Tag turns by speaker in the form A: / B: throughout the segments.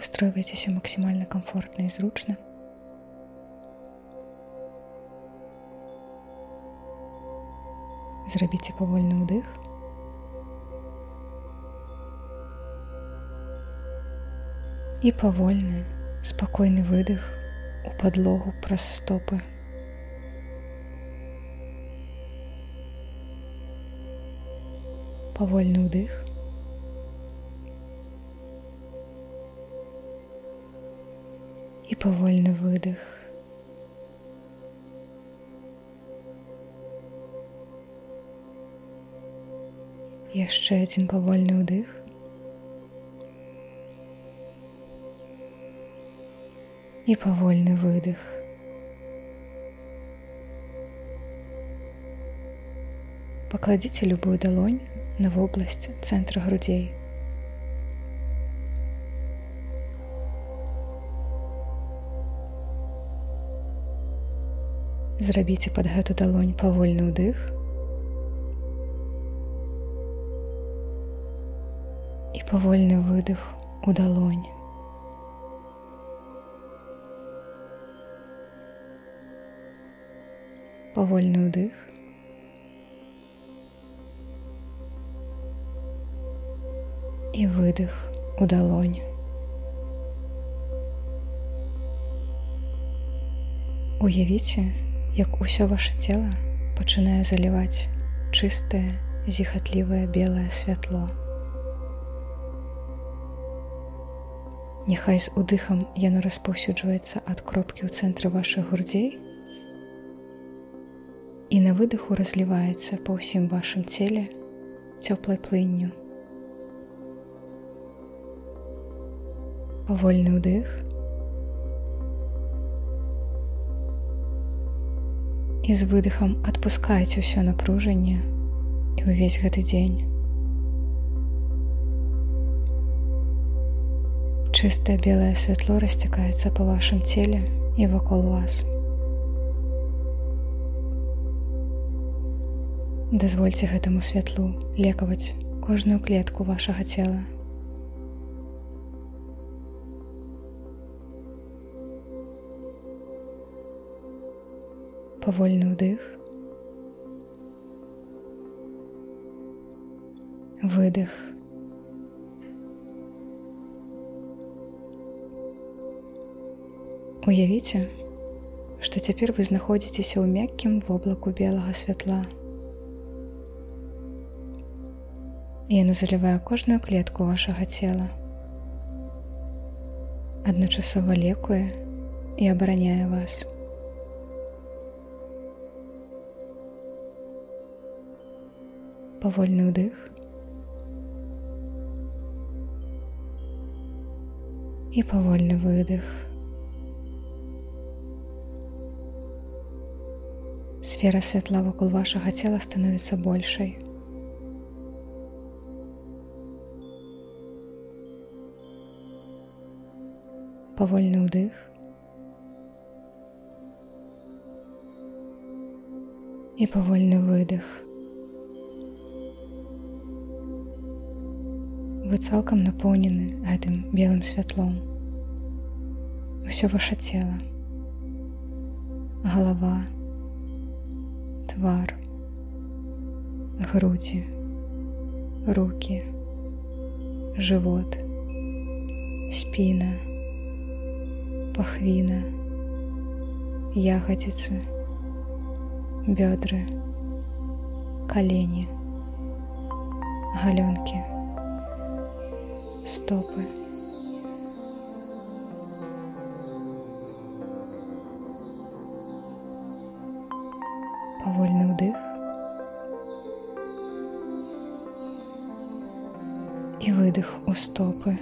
A: Устройвайцеся максімальна комфортна і зручна. Зрабіце павольны ўдых. І павольны, спакойны выдых у падлогу праз стопы. Павольны ўдых. І павольны выдых. Яшчэ адзін павольны ўдых. І павольны выдых. Пакладзіце любую далонь на вобласць цэнтра грудзей. Зрабіце пад гэту далонь павольны ўдых. І павольны выдых у далонь. Павольны ўдых. і выдых у далонь. Уявіце, як усё ваше цело пачынае заліваць чыстае, зіхатлівае белае святло. Няхай з удыхам яно распаўсюджваецца ад кропкі ў цэнтры вашых грудзей і на выдыху разліваецца па ўсім вашым целе цёплай плынню. павольны ўдых і з выдыхам адпускайце ўсё напружанне і ўвесь гэты дзень чыстае белае святло расцякаецца па вашым целе і вакол вас дазвольце гэтаму святлу лекаваць кожную клетку вашага цела павольны ўдых выдых уявіце што цяпер вы знаходзіцеся ў мяккім воблаку белага святла яно залівае кожную клетку вашага цела адначасова лекуе і абараняе вас у павольны ўдых і павольны выдых сфера святла вакол вашага цела становіцца большай павольны ўдых і павольны выдых вы цалкам напоўнены гэтым белым святлом. Усё ваше цело, голова, твар, грудзі, руки, живот, спіна, пахвіна, ягодзіцы, бёдры, колени, галёнки, стопы. Повольный вдых. И выдох у стопы.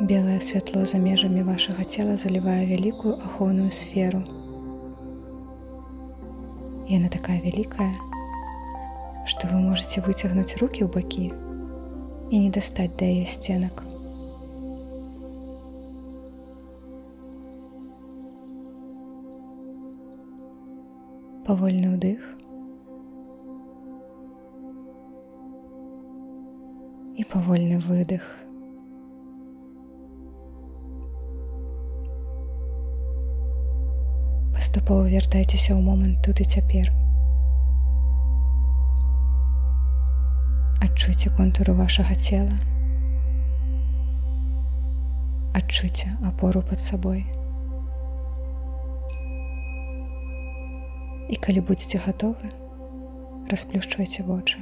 A: Белое святло за межамі вашага цела залівае вялікую ахоўную сферу. Яна такая вялікая, што вы можете выцягнуць руки ў бакі і не дастаць да яе сценак. Павольны ўдых. павольны выдых. Паступова вяртайцеся ў момант тут і цяпер. Адчуйце контуру вашага цела. Адчуйце апору пад сабой. І калі будзеце гатовы, расплюшчвайце вочы.